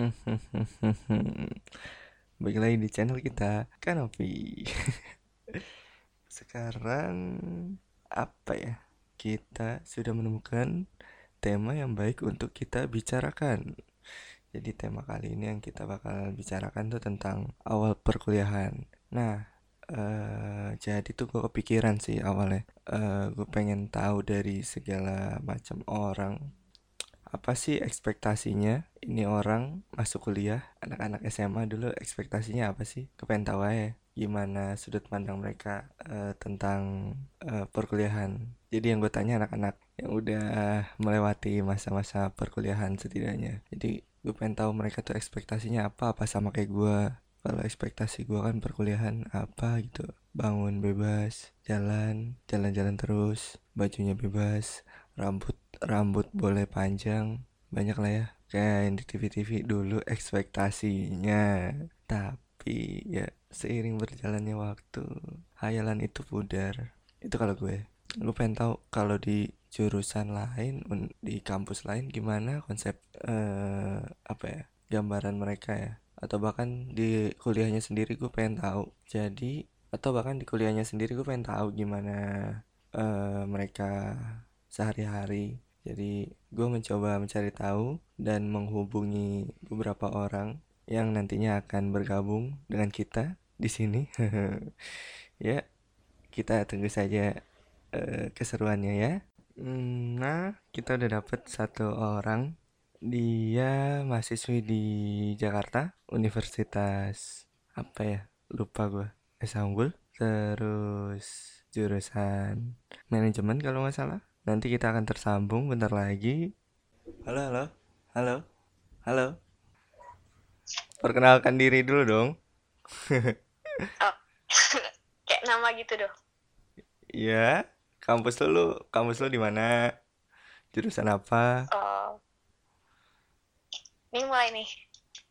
Balik lagi di channel kita Kanopi. Sekarang Apa ya Kita sudah menemukan Tema yang baik untuk kita bicarakan. Jadi tema kali ini yang kita bakal bicarakan tuh tentang Awal perkuliahan. Nah uh, Jadi tuh gue kepikiran sih awalnya. Uh, Gue pengen tahu dari segala macam orang apa sih ekspektasinya ini orang masuk kuliah anak-anak SMA dulu ekspektasinya apa sih? Kepengen tahu ya gimana sudut pandang mereka uh, tentang uh, perkuliahan. Jadi yang gue tanya anak-anak yang udah melewati masa-masa perkuliahan setidaknya. Jadi gue pengen tahu mereka tuh ekspektasinya apa apa sama kayak gue kalau ekspektasi gue kan perkuliahan apa gitu? Bangun bebas jalan jalan-jalan terus bajunya bebas rambut rambut boleh panjang banyak lah ya. Kayak yang di TV-TV dulu ekspektasinya. Tapi ya seiring berjalannya waktu hayalan itu pudar. Itu kalau gue. Gue pengen tahu kalau di jurusan lain di kampus lain gimana konsep uh, apa ya gambaran mereka ya? Atau bahkan di kuliahnya sendiri gue pengen tahu. Jadi atau bahkan di kuliahnya sendiri gue pengen tahu gimana uh, mereka sehari-hari jadi gue mencoba mencari tahu dan menghubungi beberapa orang yang nantinya akan bergabung dengan kita di sini. ya, kita tunggu saja uh, keseruannya ya. Hmm, nah, kita udah dapet satu orang. Dia mahasiswi di Jakarta, Universitas apa ya? Lupa gue. Esa Unggul. Terus jurusan manajemen kalau nggak salah Nanti kita akan tersambung bentar lagi. Halo, halo. Halo. Halo. Perkenalkan diri dulu dong. oh. Kayak nama gitu dong. Iya. Kampus lu, kampus lu di mana? Jurusan apa? Oh. Ini mulai nih.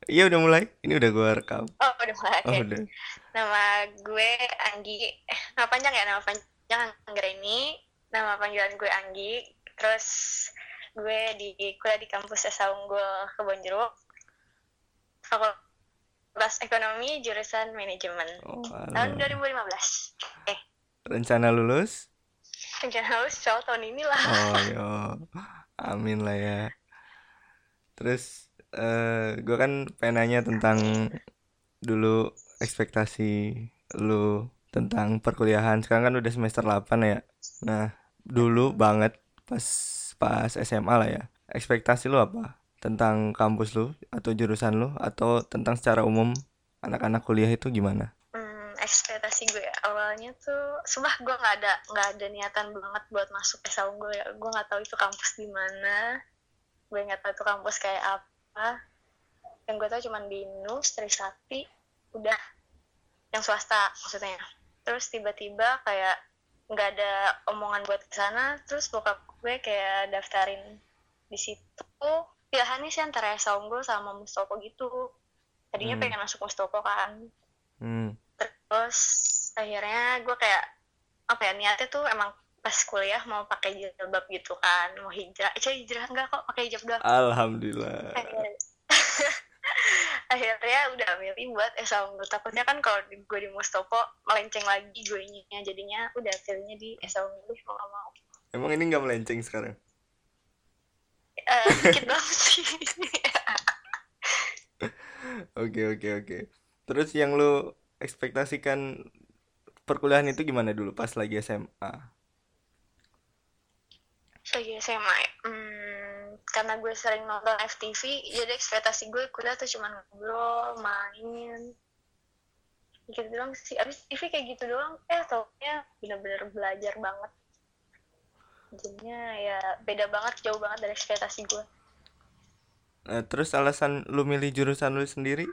Iya udah mulai. Ini udah gue rekam. Oh udah mulai. Oh udah. Nama gue Anggi. Eh, nama panjang ya nama panjang Anggreni nama panggilan gue Anggi. Terus gue di kuliah di kampus Esa Unggul Kebonjeruk Fakultas Ekonomi jurusan Manajemen. Oh, tahun 2015 eh. Rencana lulus? Rencana lulus soal tahun ini lah oh yo. Amin lah ya. Terus uh, gue kan penanya tentang dulu ekspektasi lu tentang perkuliahan. Sekarang kan udah semester 8 ya. Nah dulu banget pas pas SMA lah ya. Ekspektasi lu apa? Tentang kampus lu atau jurusan lu? Atau tentang secara umum anak-anak kuliah itu gimana? Hmm, ekspektasi gue ya, awalnya tuh sumpah gue nggak ada nggak ada niatan banget buat masuk SMA gue ya. Gue nggak tahu itu kampus di mana. Gue nggak tahu itu kampus kayak apa. Yang gue tahu cuma di Nus Trisakti udah. Yang swasta maksudnya. Terus tiba-tiba kayak nggak ada omongan buat ke sana. Terus bokap gue kayak daftarin di situ. Pilihannya sih antara Songgul sama Mustopo gitu. Tadinya hmm. pengen masuk Mustopo kan. Hmm. terus akhirnya gue kayak apa ya niatnya tuh emang pas kuliah mau pakai jilbab gitu kan. Mau hijrah. Eh hijrah enggak kok? Pakai hijab doang. Alhamdulillah akhirnya udah milih buat Esa Unggul takutnya kan kalau gue di Mustopo melenceng lagi gue nya jadinya udah pilihnya di Esa Unggul mau gak mau. Emang ini nggak melenceng sekarang? Uh, dikit banget sih. Oke oke oke. Terus yang lu ekspektasikan perkuliahan itu gimana dulu pas lagi SMA lagi SMA hmm, karena gue sering nonton FTV jadi ekspektasi gue kuliah tuh cuma ngobrol main. Gitu doang sih. Abis TV kayak gitu doang. Eh taunya bener-bener belajar banget. Jadinya ya beda banget jauh banget dari ekspektasi gue. Nah, terus alasan lu milih jurusan lu sendiri?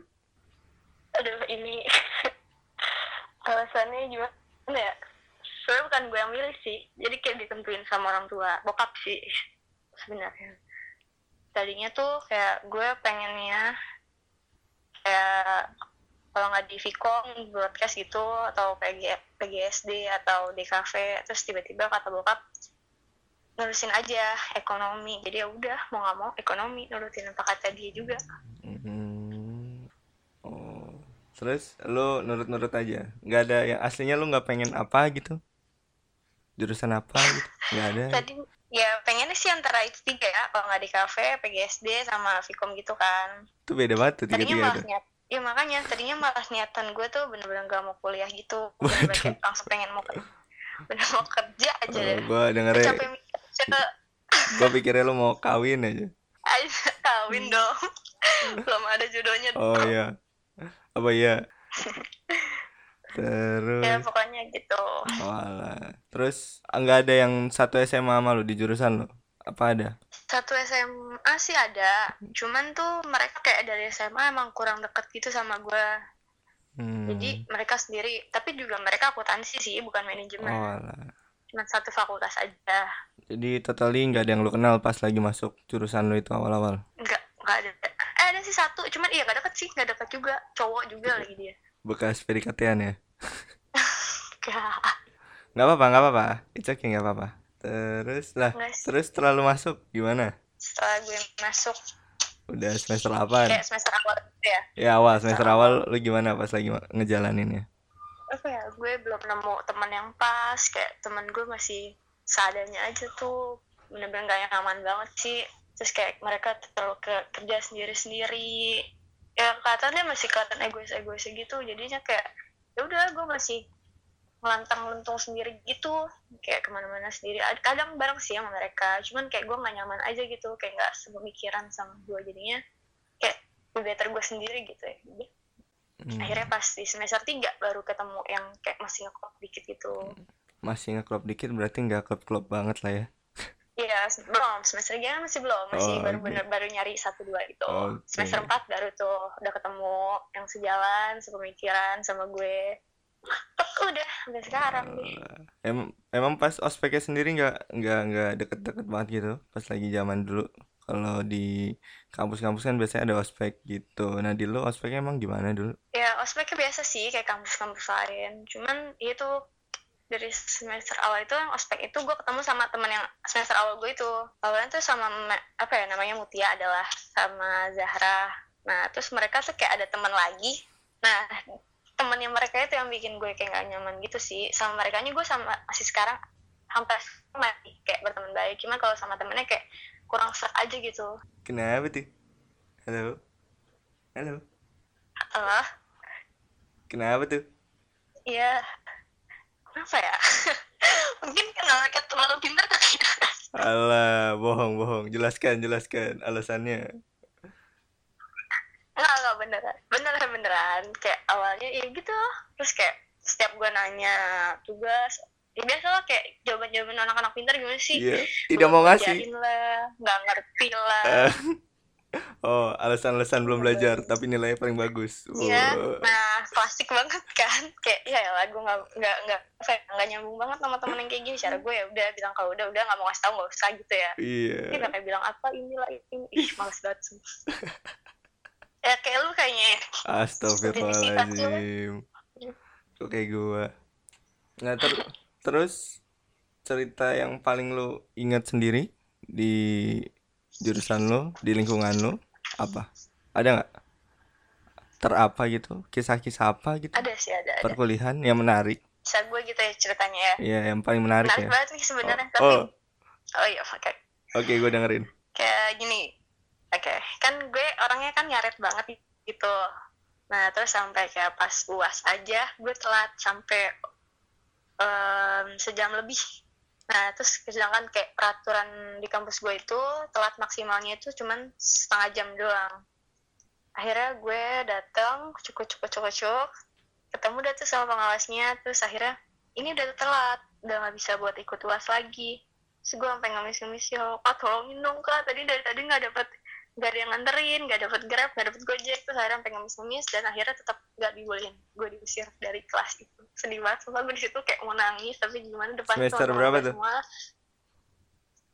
Aduh ini alasannya gimana ya? Soalnya bukan gue yang milih sih. Jadi kayak ditentuin sama orang tua. Bokap sih sebenarnya tadinya tuh kayak gue pengennya kayak kalau nggak di Vcom broadcast gitu atau PG, PGSD atau di cafe terus tiba-tiba kata bokap nurusin aja ekonomi jadi ya udah mau nggak mau ekonomi nurutin apa kata dia juga Hmm. Oh. Terus lu nurut-nurut aja. Nggak ada yang aslinya lu nggak pengen apa gitu? Jurusan apa gitu? Nggak ada. tadi ya pengennya sih antara itu tiga ya kalau nggak di kafe PGSD sama Vkom gitu kan Itu beda banget tuh tiga-tiga tuh. ya makanya tadinya malah niatan gue tuh bener-bener gak mau kuliah gitu kayak langsung pengen mau ke- bener mau kerja aja Oh, deh Udah dengernya, gua pikirnya lu mau kawin aja. aja kawin dong belum ada jodohnya Oh dong. iya. Apa iya? ya Terus, pokoknya gitu walah. Terus nggak ada yang satu SMA sama lu di jurusan lu? Apa ada? satu SMA sih ada cuman tuh mereka kayak dari SMA emang kurang deket gitu sama gue Hmm. jadi mereka sendiri tapi juga mereka akuntansi sih bukan manajemen Oh, walah. cuma satu fakultas aja Jadi totally nggak ada yang lu kenal pas lagi masuk jurusan lu itu awal-awal. nggak nggak ada eh ada sih satu cuman iya nggak deket sih nggak deket juga cowok juga lagi dia Bekas PDKT-an ya? Gak, Nggak apa-apa, nggak apa-apa. It's okay, nggak apa-apa. Terus lah, terus? terlalu masuk gimana? setelah gue masuk. Udah semester 8 kayak semester awal gitu ya? Ya awal semester awal. lu gimana pas lagi ma- ngejalaninnya? apa ya gue belum nemu teman yang pas. Kayak teman gue masih seadanya aja tuh. Bener-bener gak nyaman banget sih. Terus kayak mereka terlalu ke kerja sendiri-sendiri ya kelihatannya masih kelihatan egois-egois gitu. Jadinya kayak ya udah gue masih melantang lentung sendiri gitu. Kayak ke mana-mana sendiri. Ad- kadang bareng sih sama mereka. Cuman kayak gue gak nyaman aja gitu. Kayak gak sepemikiran sama gue jadinya kayak lebih better gue sendiri gitu ya. Jadi, Hmm, akhirnya pas di semester 3 baru ketemu yang kayak masih ngeklop dikit gitu. Masih ngeklop dikit berarti nggak klop-klop banget lah ya. Iya belum semester 3 masih belum masih Oh, baru bener baru nyari satu dua gitu Oke. semester 4 baru tuh udah ketemu yang sejalan sepemikiran sama gue udah sampai sekarang deh Emang emang pas ospeknya sendiri nggak nggak nggak deket-deket banget gitu pas lagi zaman dulu. Kalau di kampus-kampus kan biasanya ada ospek gitu. Nah di lu ospeknya emang gimana dulu? ya ospeknya biasa sih kayak kampus-kampus lain cuman itu dari semester awal itu yang ospek itu gue ketemu sama teman yang semester awal gue itu awalnya tuh sama apa ya namanya Mutia adalah sama Zahra nah terus mereka tuh kayak ada teman lagi nah temannya mereka itu yang bikin gue kayak gak nyaman gitu sih sama mereka gue sama masih sekarang hampir sama kayak berteman baik cuman kalau sama temennya kayak kurang serak aja gitu Kenapa tuh? Halo? Halo? Allah Kenapa tuh? Iya. Kenapa ya? Mungkin karena mereka terlalu pintar kali ya. Alah, bohong, bohong. Jelaskan, jelaskan alasannya. Enggak, enggak beneran. Beneran, beneran. Kayak awalnya ya gitu. Terus kayak setiap gue nanya tugas, ya biasa lah kayak jawaban-jawaban anak-anak pintar gimana sih? Iya, tidak mau ngasih. Lah, nggak ngerti lah. Oh, alasan-alasan belum belajar, tapi nilainya paling bagus. Iya, Wow. nah klasik banget kan. Kayak ya lah gue nggak nggak nggak nggak nyambung banget sama temen yang kayak gini. Cara gue ya udah bilang kalau udah udah nggak mau ngasih tau nggak usah gitu ya. Iya. Dia udah kayak bilang apa inilah ini, ih males banget sumpah. ya kayak lu kayaknya ya. Astagfirullahaladzim. Kok kayak gua. Nah, ter- terus cerita yang paling lu ingat sendiri di jurusan lu, di lingkungan lu apa? Ada nggak? Terapa gitu? Kisah-kisah apa gitu? Ada sih ada ada. Perkuliahan yang menarik? Bisa gue gitu ya ceritanya ya. Iya, yang paling menarik Menarik ya. banget nih sebenarnya tapi Oh, oh iya oke. oke, gue dengerin. Kayak gini. Oke, kan gue orangnya kan nyaret banget gitu. Nah, terus sampai kayak pas UAS aja gue telat sampai em, sejam lebih. Nah, terus sedangkan kayak peraturan di kampus gue itu telat maksimalnya itu cuman setengah jam doang. Akhirnya gue datang, cukup cukup cukup cukup, ketemu dah tuh sama pengawasnya, terus akhirnya ini udah telat, udah nggak bisa buat ikut uas lagi. Terus gue sampai ngemis-ngemis ya, kak tolongin dong kak, tadi dari tadi nggak dapet nggak ada yang nganterin, nggak dapet grab, nggak dapet gojek, terus akhirnya sampai ngemis-ngemis dan akhirnya tetap nggak dibolehin, gue diusir dari kelas itu. Sedih banget, sumpah gue di situ kayak mau nangis, tapi gimana depan Semester berapa tuh? Semua.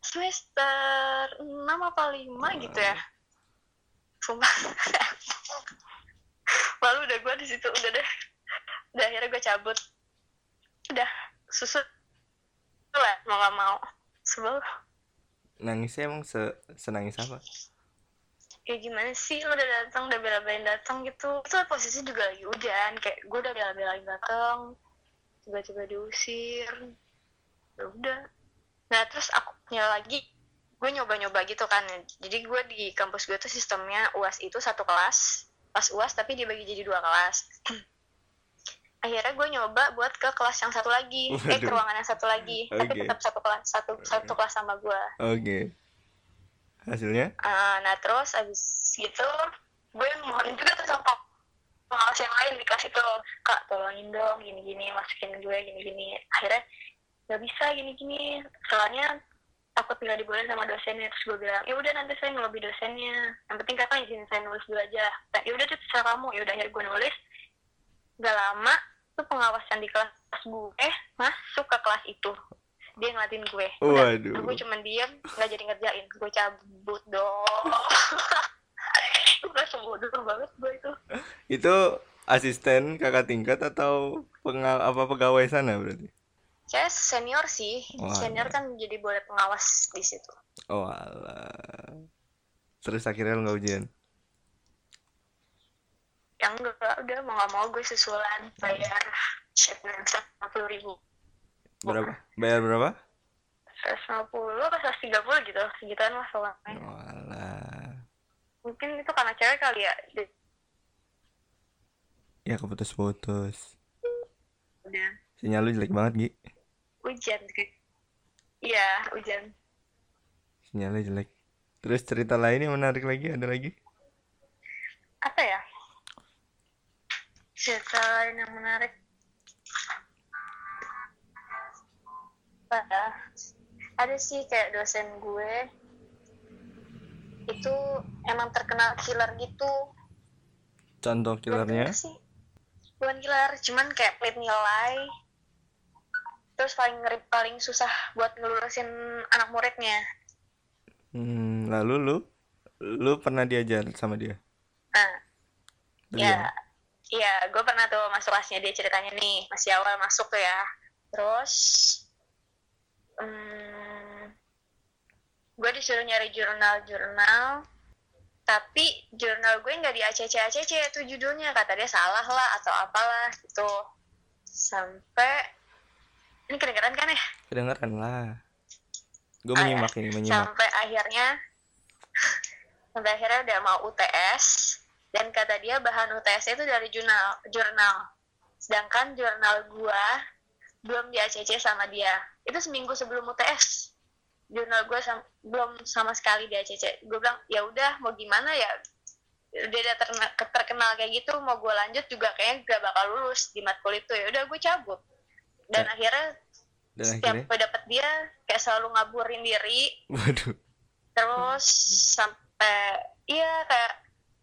Semester 6 apa 5 gitu ya. Sumpah. Malu udah gue di situ udah deh. Udah akhirnya gue cabut. Udah susut lah mau gak mau. Sebel. Nangisnya emang se senangis apa? Kayak gimana sih? Lo udah datang udah bela-belain datang gitu. Itu posisi juga lagi hujan. Kayak gue udah bela-belain datang tiba-tiba diusir. Ya udah. Nah terus aku punya lagi gue nyoba-nyoba gitu kan. Jadi gue di kampus gue tuh sistemnya uas itu satu kelas. Pas uas tapi dibagi jadi dua kelas. Akhirnya gue nyoba buat ke kelas yang satu lagi. Eh ke Waduh. ruangan yang satu lagi. Tapi Oke. tetap satu kelas satu satu kelas sama gue oke hasilnya? Ah, nah terus abis gitu gue mohon juga tuh sama pengawas yang lain di kelas itu kak tolongin dong gini-gini masukin gue gini-gini. Akhirnya nggak bisa gini-gini. Soalnya takut nggak dibolehin sama dosennya. Terus gue bilang ya udah nanti saya ngelobi dosennya. Yang penting kakak izin saya nulis dulu aja. Nah, ya udah tuh terserah kamu. Ya udah akhirnya gue nulis. Gak lama tuh pengawasan di kelas gue eh masuk ke kelas itu dia ngeliatin gue. Udah Waduh. gue cuma diem nggak jadi ngerjain. Gue cabut dong. Gue langsung bodoh banget gue itu. Itu asisten kakak tingkat atau pengal apa pegawai sana berarti? Saya senior sih. Wah, senior kan jadi boleh pengawas di situ. Oh alah. Terus akhirnya lo nggak ujian? Yang enggak udah mau nggak mau gue susulan bayar shipment puluh ribu berapa? Bayar berapa? seratus lima puluh atau seratus tiga puluh gitu segituan lah soalnya oh alah mungkin itu karena cewek kali ya ya keputus-putus. Udah. Sinyal lu jelek banget Gi. Hujan iya hujan. Sinyalnya jelek. Terus cerita lain yang menarik lagi ada lagi? Apa ya? Cerita lain yang menarik apa ya? ada sih kayak dosen gue itu emang terkenal killer gitu. Contoh Bukan killernya? killer sih. Bukan killer cuman kayak pelit nilai. Terus paling ngeri paling susah buat ngelurusin anak muridnya. Hmm, lalu lu? Lu pernah diajar sama dia? Nah ya gimana? iya gue pernah tuh masuk kelasnya dia ceritanya nih masih awal masuk tuh ya. Terus hmm, gue disuruh nyari jurnal-jurnal tapi jurnal gue nggak di ACC ACC itu judulnya. Kata dia salah lah atau apalah gitu. Sampai ini kedengeran kan ya? Kedengeran lah. Gue Ah, ya. menyimak ini menyimak. Sampai akhirnya sampai akhirnya udah mau UTS dan kata dia bahan UTS itu dari jurnal jurnal. Sedangkan jurnal gua belum di ACC sama dia itu seminggu sebelum UTS jurnal gua sam- belum sama sekali di ACC gue bilang ya udah mau gimana ya? Udah udah terna- terkenal kayak gitu mau gue lanjut juga kayaknya gak bakal lulus di matkul itu. Ya udah gue cabut. Dan Nah, akhirnya dan setiap akhirnya? gue dapet dia kayak selalu ngaburin diri. Waduh. Terus sampai iya kayak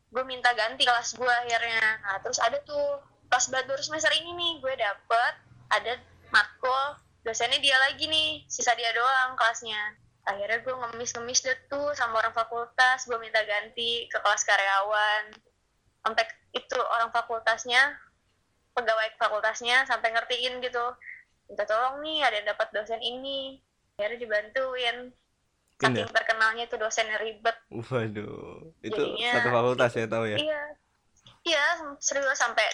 gue minta ganti kelas gue akhirnya. Nah terus ada tuh pas baru semester ini nih gue dapet ada matkul dosennya dia lagi nih sisa dia doang kelasnya. Akhirnya gue ngemis-ngemis deh tuh sama orang fakultas gue minta ganti ke kelas karyawan. Sampai itu orang fakultasnya pegawai fakultasnya sampai ngertiin gitu. Minta tolong nih ada yang dapat dosen ini. Akhirnya dibantuin. Saking terkenalnya itu dosennya ribet. Waduh itu Jadinya- satu fakultas ya tahu ya? Iya. Iya serius sampai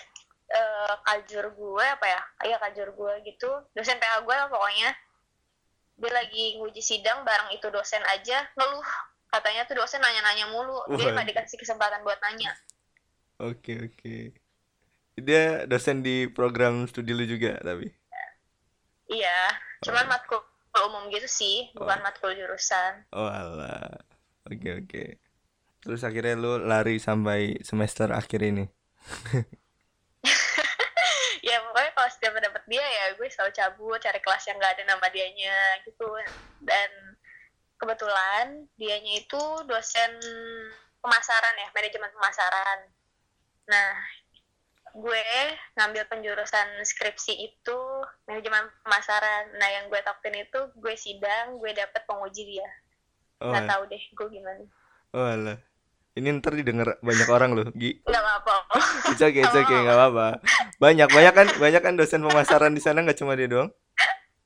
eh, kajur gue apa ya? Iya kajur gue gitu. Dosen PA gue lah pokoknya. Dia lagi nguji sidang bareng itu dosen aja ngeluh. Katanya tuh dosen nanya-nanya mulu. Dia nggak dikasih kesempatan buat nanya. Oke oke. Dia dosen di program studi lu juga tapi? Iya. Cuman Oh. matkul umum gitu sih bukan matkul jurusan. Oh alah. Oke oke. Terus akhirnya lu lari sampai semester akhir ini setiap dapet dia ya gue selalu cabut cari kelas yang nggak ada nama dianya gitu. Dan kebetulan dianya itu dosen pemasaran ya manajemen pemasaran. Nah gue ngambil penjurusan skripsi itu manajemen pemasaran. Nah yang gue takutin itu gue sidang gue dapet penguji dia. Oh nggak alah, tahu deh gue gimana. Oh alah. ini ntar didengar banyak orang loh Gi. Nggak apa-apa. It's okay, it's okay, nggak apa-apa. Banyak, banyak kan, banyak kan dosen pemasaran di sana nggak cuma dia doang.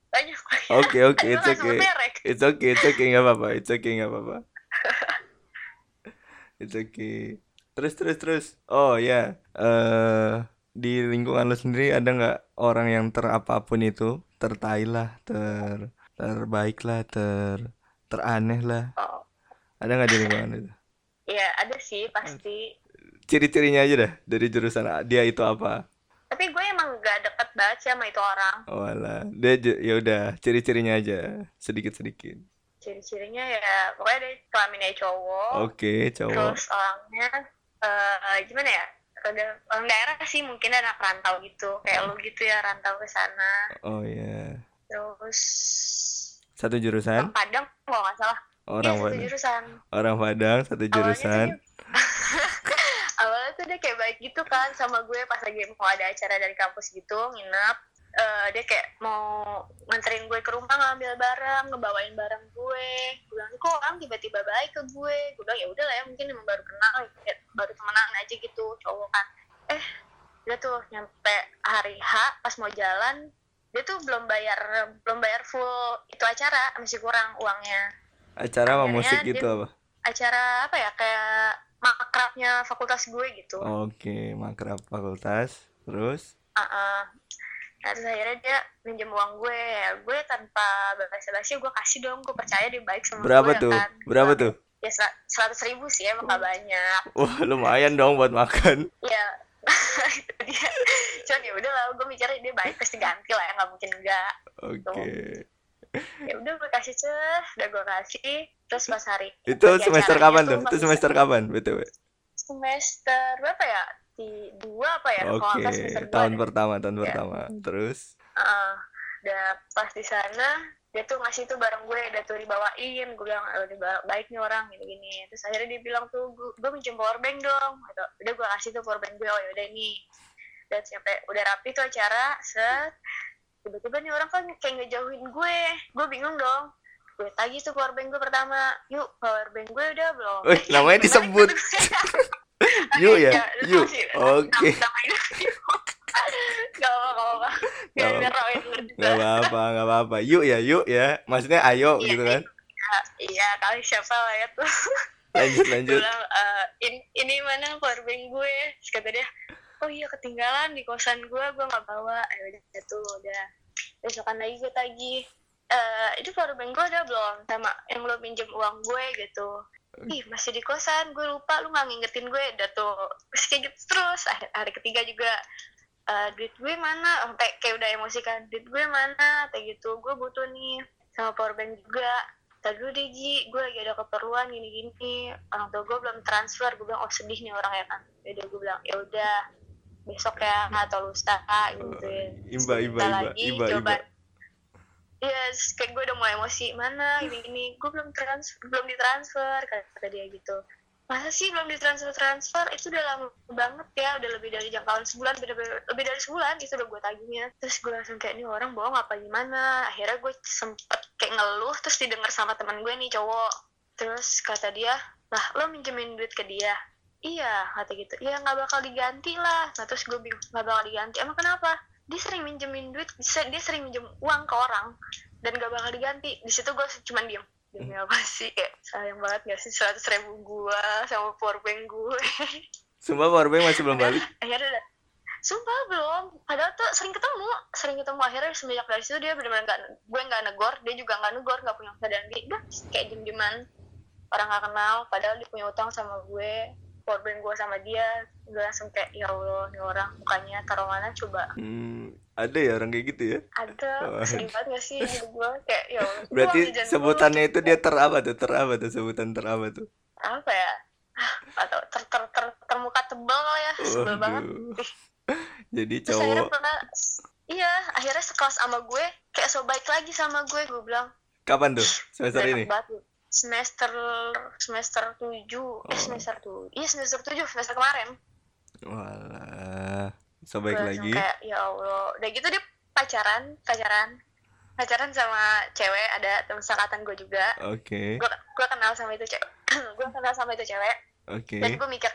banyak Oke, oke, Gue it's nggak sebut okay, it's okay, it's okay, nggak apa-apa, it's okay, nggak apa-apa. It's okay. Terus terus terus. Oh ya, eh di lingkungan lo sendiri ada nggak orang yang terapapun itu, tertai lah, ter terbaik lah, ter teraneh lah. oh Ada nggak di lingkungan itu? ya ada sih pasti Ciri-cirinya aja dah dari jurusan dia itu apa? Tapi gue emang gak deket banget sih sama itu orang Oh alah, dia ya udah ciri-cirinya aja sedikit-sedikit. ciri-cirinya ya pokoknya dia kelaminnya cowok Oke, cowok. terus orangnya eh gimana ya ada orang daerah sih mungkin anak rantau gitu kayak lu gitu ya rantau ke sana Oh ya. terus Satu orang jurusan? Padang kalau nggak salah Orang iya satu Padang. jurusan Orang Padang, satu jurusan. tuh dia kayak baik gitu kan sama gue pas lagi mau ada acara dari kampus gitu nginep. Eh, dia kayak mau nganterin gue ke rumah ngambil barang ngebawain barang gue. Gue bilang kok orang tiba-tiba baik ke gue? Gue bilang ya udah lah ya mungkin emang baru kenal kayak baru temenan aja gitu cowok kan. Eh dia tuh nyampe hari H pas mau jalan dia tuh belum bayar belum bayar full itu acara masih kurang uangnya. Acara apa Akhirnya musik dia- gitu apa? acara apa ya kayak makrabnya fakultas gue gitu Oke, makrab fakultas. Terus? Uh-uh. Nah, terus akhirnya dia minjem uang gue ya gue tanpa basa-basi gue kasih dong gue percaya dia baik sama Berapa gue tuh? kan Berapa tuh? ya seratus ribu sih emang gak banyak Wah, lumayan dong buat makan. ya itu dia cuman ya udah lah gue mikirnya dia baik pasti ganti lah ya nggak mungkin enggak Oke. Ya udah gue kasih ceh udah gue kasih terus pas hari Itu semester acaranya kapan tuh? Itu semester kapan, BTW? semester berapa ya di dua apa ya Oke, dua tahun deh. pertama, tahun Ya. pertama. Terus? Heeh. dan pas di sana dia tuh ngasih tuh barang gue udah tuh dibawain gue bilang oh, dia ba- baik nih orang gini gini terus akhirnya dia bilang tuh gue, gue minjem power bank dong gitu. udah gue kasih tuh power bank gue oh yaudah nih dan sampai udah rapi tuh acara set tiba-tiba nih orang kan kayak ngejauhin gue gue bingung dong gue tagih tuh power bank gue pertama yuk power bank gue udah belum Wih, namanya disebut. Yuk ya? Iya, Yuk. Oke. Gak apa-apa, gak apa-apa. Gak apa-apa. Yuk ya, yuk ya. Maksudnya ayo Iya, gitu kan. Iya, iya, kali siapa lah ya tuh. Lanjut, lanjut. bilang, "Eh, in- ini mana powerbank gue? Terus kata dia, oh iya ketinggalan di kosan gue, gue gak bawa. Eh udah tuh, udah. Besokan lagi gue tagih. Eh, ini powerbank gue udah belum? Sama yang lo minjem uang gue gitu. Ih, masih di kosan, gue lupa, lu gak ngingetin gue, udah tuh. Terus kayak gitu terus, hari, hari ketiga juga, "Eh, duit gue mana? Sampai kayak udah emosi kan, duit gue mana? Kayak gitu, gue butuh nih, sama powerbank juga. Tadi dulu deh Ji, gue lagi ada keperluan gini-gini. Orang tua gue belum transfer, gue bilang, oh sedih nih orang ya kan. Yaudah gue bilang, ya udah besok ya atau lusa gitu ya. Imba, imba, imba, lagi, imba, coba imba. Iya, terus kayak gue udah mulai emosi mana gini-gini, gue belum trans belum ditransfer kata, dia gitu. Masa sih belum ditransfer transfer? Itu udah lama banget ya, udah lebih dari jangkauan sebulan, lebih, dari- lebih dari sebulan itu udah gue tagihnya. Terus gue langsung kayak ini orang bohong apa gimana? Akhirnya gue sempet kayak ngeluh, terus didengar sama teman gue nih cowok. Terus kata dia, lah lo minjemin duit ke dia? Iya, kata gitu. Iya nggak bakal diganti lah. Nah terus gue bingung, nggak bakal diganti. Emang kenapa? Dia sering minjemin duit, dia sering minjem uang ke orang dan gak bakal diganti. Di situ gue cuman diem. Demi apa sih? Kayak sayang banget gak sih seratus ribu gue sama powerbank gue. Sumpah powerbank masih belum balik. Akhirnya Sumpah belum, padahal tuh sering ketemu, sering ketemu akhirnya semenjak dari situ dia benar-benar gak, gue nggak negor, dia juga nggak negor, nggak punya kesadaran diri, udah kayak diem-dieman, orang nggak kenal, padahal dia punya utang sama gue, powerbank gue sama dia, gue langsung kayak ya allah nih orang mukanya taruh mana coba Hmm, ada ya orang kayak gitu ya? ada Wah. sedih banget gak sih gue kayak ya Allah, Berarti sebutannya itu dia ter apa tuh? Ter apa tuh? Sebutan ter apa tuh? apa ya atau ter, ter, ter, termuka tebal ya sebel banget Waduh. Jadi terus akhirnya cowok pernah iya akhirnya sekelas sama gue kayak so baik lagi sama gue gue bilang kapan tuh? Semester "Enak ini? banget." Semester semester tujuh eh Oh. semester tuh iya semester tujuh semester kemarin Walah, so baik Gue langsung lagi. kayak ya allah udah gitu dia pacaran pacaran pacaran sama cewek ada teman sekatan gue juga Oke, gue gue kenal sama itu cewek gue kenal sama itu cewek oke. dan gue mikir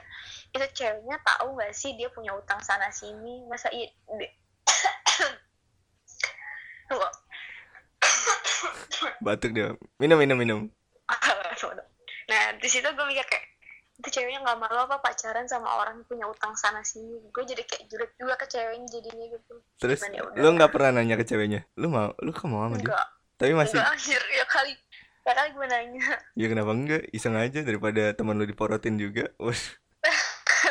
itu ceweknya tahu nggak sih dia punya utang sana sini masa iya. Batuk dia. Minum, minum, minum. Nah di situ gue mikir kayak itu ceweknya nggak malu apa pacaran sama orang yang punya utang sana sini? Gue jadi kayak julid juga ke ceweknya jadinya gitu. Terus Cuman ya lu nggak pernah nanya ke ceweknya? Lu mau lu kok mau sama dia? Enggak tapi masih enggak anjir ya kali. Ya kali gue nanya. Ya kenapa enggak iseng aja daripada teman lu diporotin juga.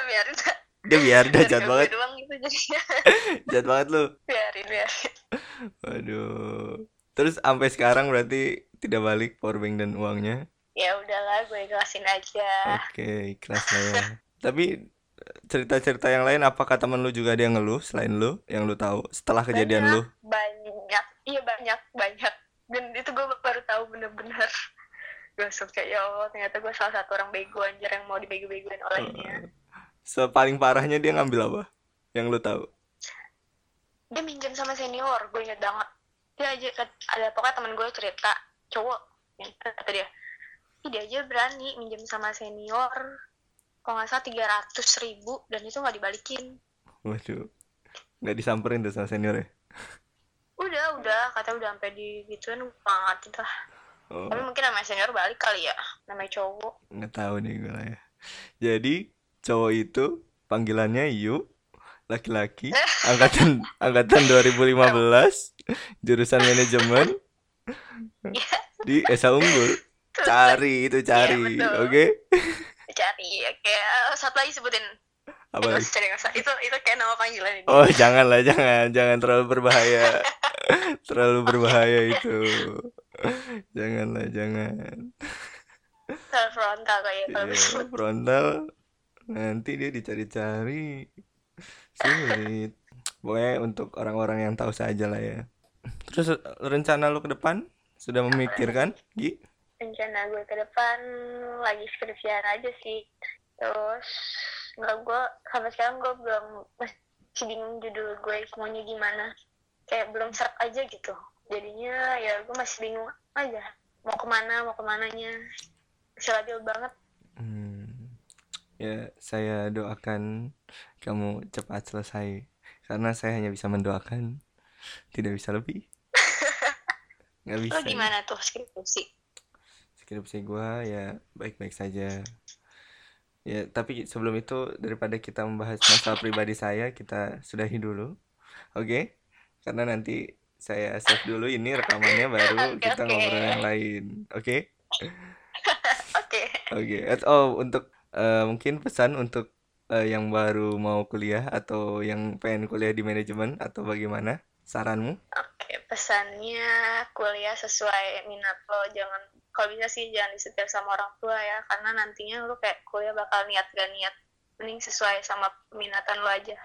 Biarin dia biar dah jahat banget. doang gitu jadinya. Jahat banget lu. Biarin biarin. Waduh. Terus sampai sekarang berarti tidak balik powerbank dan uangnya ya udahlah gue ikhlasin aja. Oke ikhlas lah ya. Tapi cerita-cerita yang lain apakah teman lu juga ada yang ngeluh selain lu yang lu tahu setelah kejadian lu? Banyak iya banyak banyak. Dan itu gue baru tahu bener-bener. Gue kayak ya Allah ternyata gue salah satu orang bego anjir yang mau dibego-begoin olehnya sepaling parahnya dia ngambil apa yang lu tahu? Dia minjem sama senior gue inget banget. Dia aja ada pokoknya temen gue cerita cowok kata dia. "Ih, dia aja berani minjem sama senior. Kalau nggak salah tiga ratus ribu dan itu nggak dibalikin. Waduh. Nggak disamperin tuh sama senior ya? Udah udah. Kata udah sampai di gituan banget itu lah. Oh. Tapi mungkin namanya senior balik kali ya. Namanya cowok. Nggak tahu nih gue lah ya. Jadi cowok itu panggilannya Yu laki-laki angkatan angkatan 2015 jurusan manajemen Iya. di Esa Unggul cari itu cari Iya, oke? Cari ya kayak satu lagi sebutin. Apa Eh, nggak lagi? cari nggak usah itu itu kayak nama panggilan ini. Oh jangan lah jangan jangan terlalu berbahaya. Terlalu berbahaya itu. Janganlah jangan. Sel frontal kayak kalau Iya, disebut frontal. Nanti dia dicari-cari. Sulit. Pokoknya untuk orang-orang yang tahu saja lah ya. Terus rencana lu ke depan? Sudah memikirkan Gi rencana gue ke depan lagi skripsian aja sih. Terus nggak gue sampai sekarang gue belum masih bingung judul gue maunya gimana. Kayak belum serap aja gitu. Jadinya ya gue masih bingung aja. Mau ke mana mau ke mananya. Masih labil banget. Hmm, ya saya doakan kamu cepat selesai. Karena saya hanya bisa mendoakan. Tidak bisa lebih. Nggak lo bisa. gimana tuh skripsi skripsi gua ya baik-baik saja ya tapi sebelum itu daripada kita membahas masalah pribadi saya kita sudahi dulu oke karena nanti saya save dulu ini rekamannya baru Oke, kita oke. ngobrol yang lain oke oke Oke, oh untuk eh, mungkin pesan untuk eh, yang baru mau kuliah atau yang pengen kuliah di manajemen atau bagaimana? Saranmu? Oke, pesannya kuliah sesuai minat lo. Jangan, kalau bisa sih jangan disetir sama orang tua ya, karena nantinya lo kayak kuliah bakal niat gak niat. Mending sesuai sama peminatan lo aja.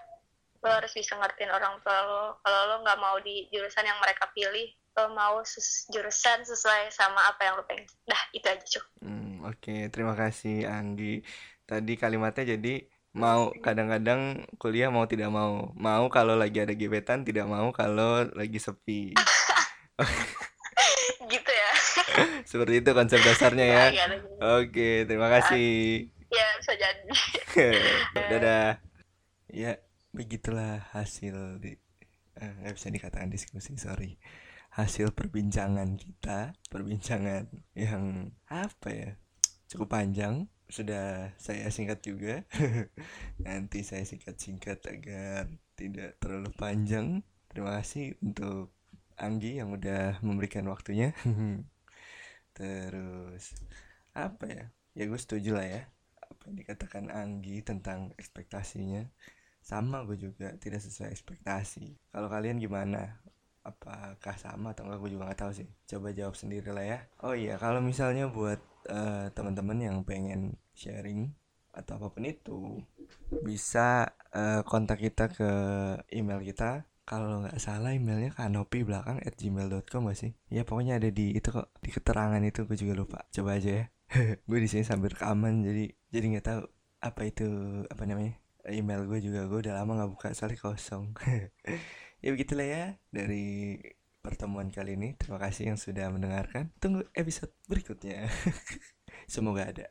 Lo harus bisa ngertiin orang tua lo. Kalau lo nggak mau di jurusan yang mereka pilih, lo mau sus- jurusan sesuai sama apa yang lo pengen. Dah, itu aja cuy. Hmm, oke, terima kasih Anggi. Tadi kalimatnya jadi mau kadang-kadang kuliah mau tidak mau. Mau kalau lagi ada gebetan, tidak mau kalau lagi sepi. Seperti itu konsep dasarnya ya. Nggak ada gitu. Oke, terima kasih. Ya, bisa jadi. Dadah. Ya, begitulah hasil di eh, nggak bisa dikatakan diskusi, sorry. Hasil perbincangan kita, perbincangan yang apa ya? Cukup panjang. Sudah saya singkat juga. Nanti saya singkat-singkat agar tidak terlalu panjang. Terima kasih untuk Anggi yang udah memberikan waktunya. Terus apa ya? Ya gue setuju lah ya. Apa yang dikatakan Anggi tentang ekspektasinya. Sama gue juga tidak sesuai ekspektasi. Kalau kalian gimana? Apakah sama atau enggak? Gue juga nggak tahu sih. Coba jawab sendiri lah ya. Oh iya kalau misalnya buat eh, teman-teman yang pengen sharing atau apa pun itu bisa eh, kontak kita ke email kita kalau nggak salah emailnya kanopi belakang at gmail.com gak sih? Ya pokoknya ada di itu kok di keterangan itu gue juga lupa. Coba aja ya. Gue di sini sambil rekaman jadi jadi nggak tahu apa itu apa namanya email gue juga. Gue udah lama nggak buka soalnya kosong. Ya begitulah ya dari pertemuan kali ini. Terima kasih yang sudah mendengarkan. Tunggu episode berikutnya. Semoga ada.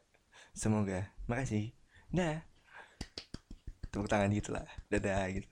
Semoga. Makasih. Dah. Tepuk tangan gitu lah dadah gitu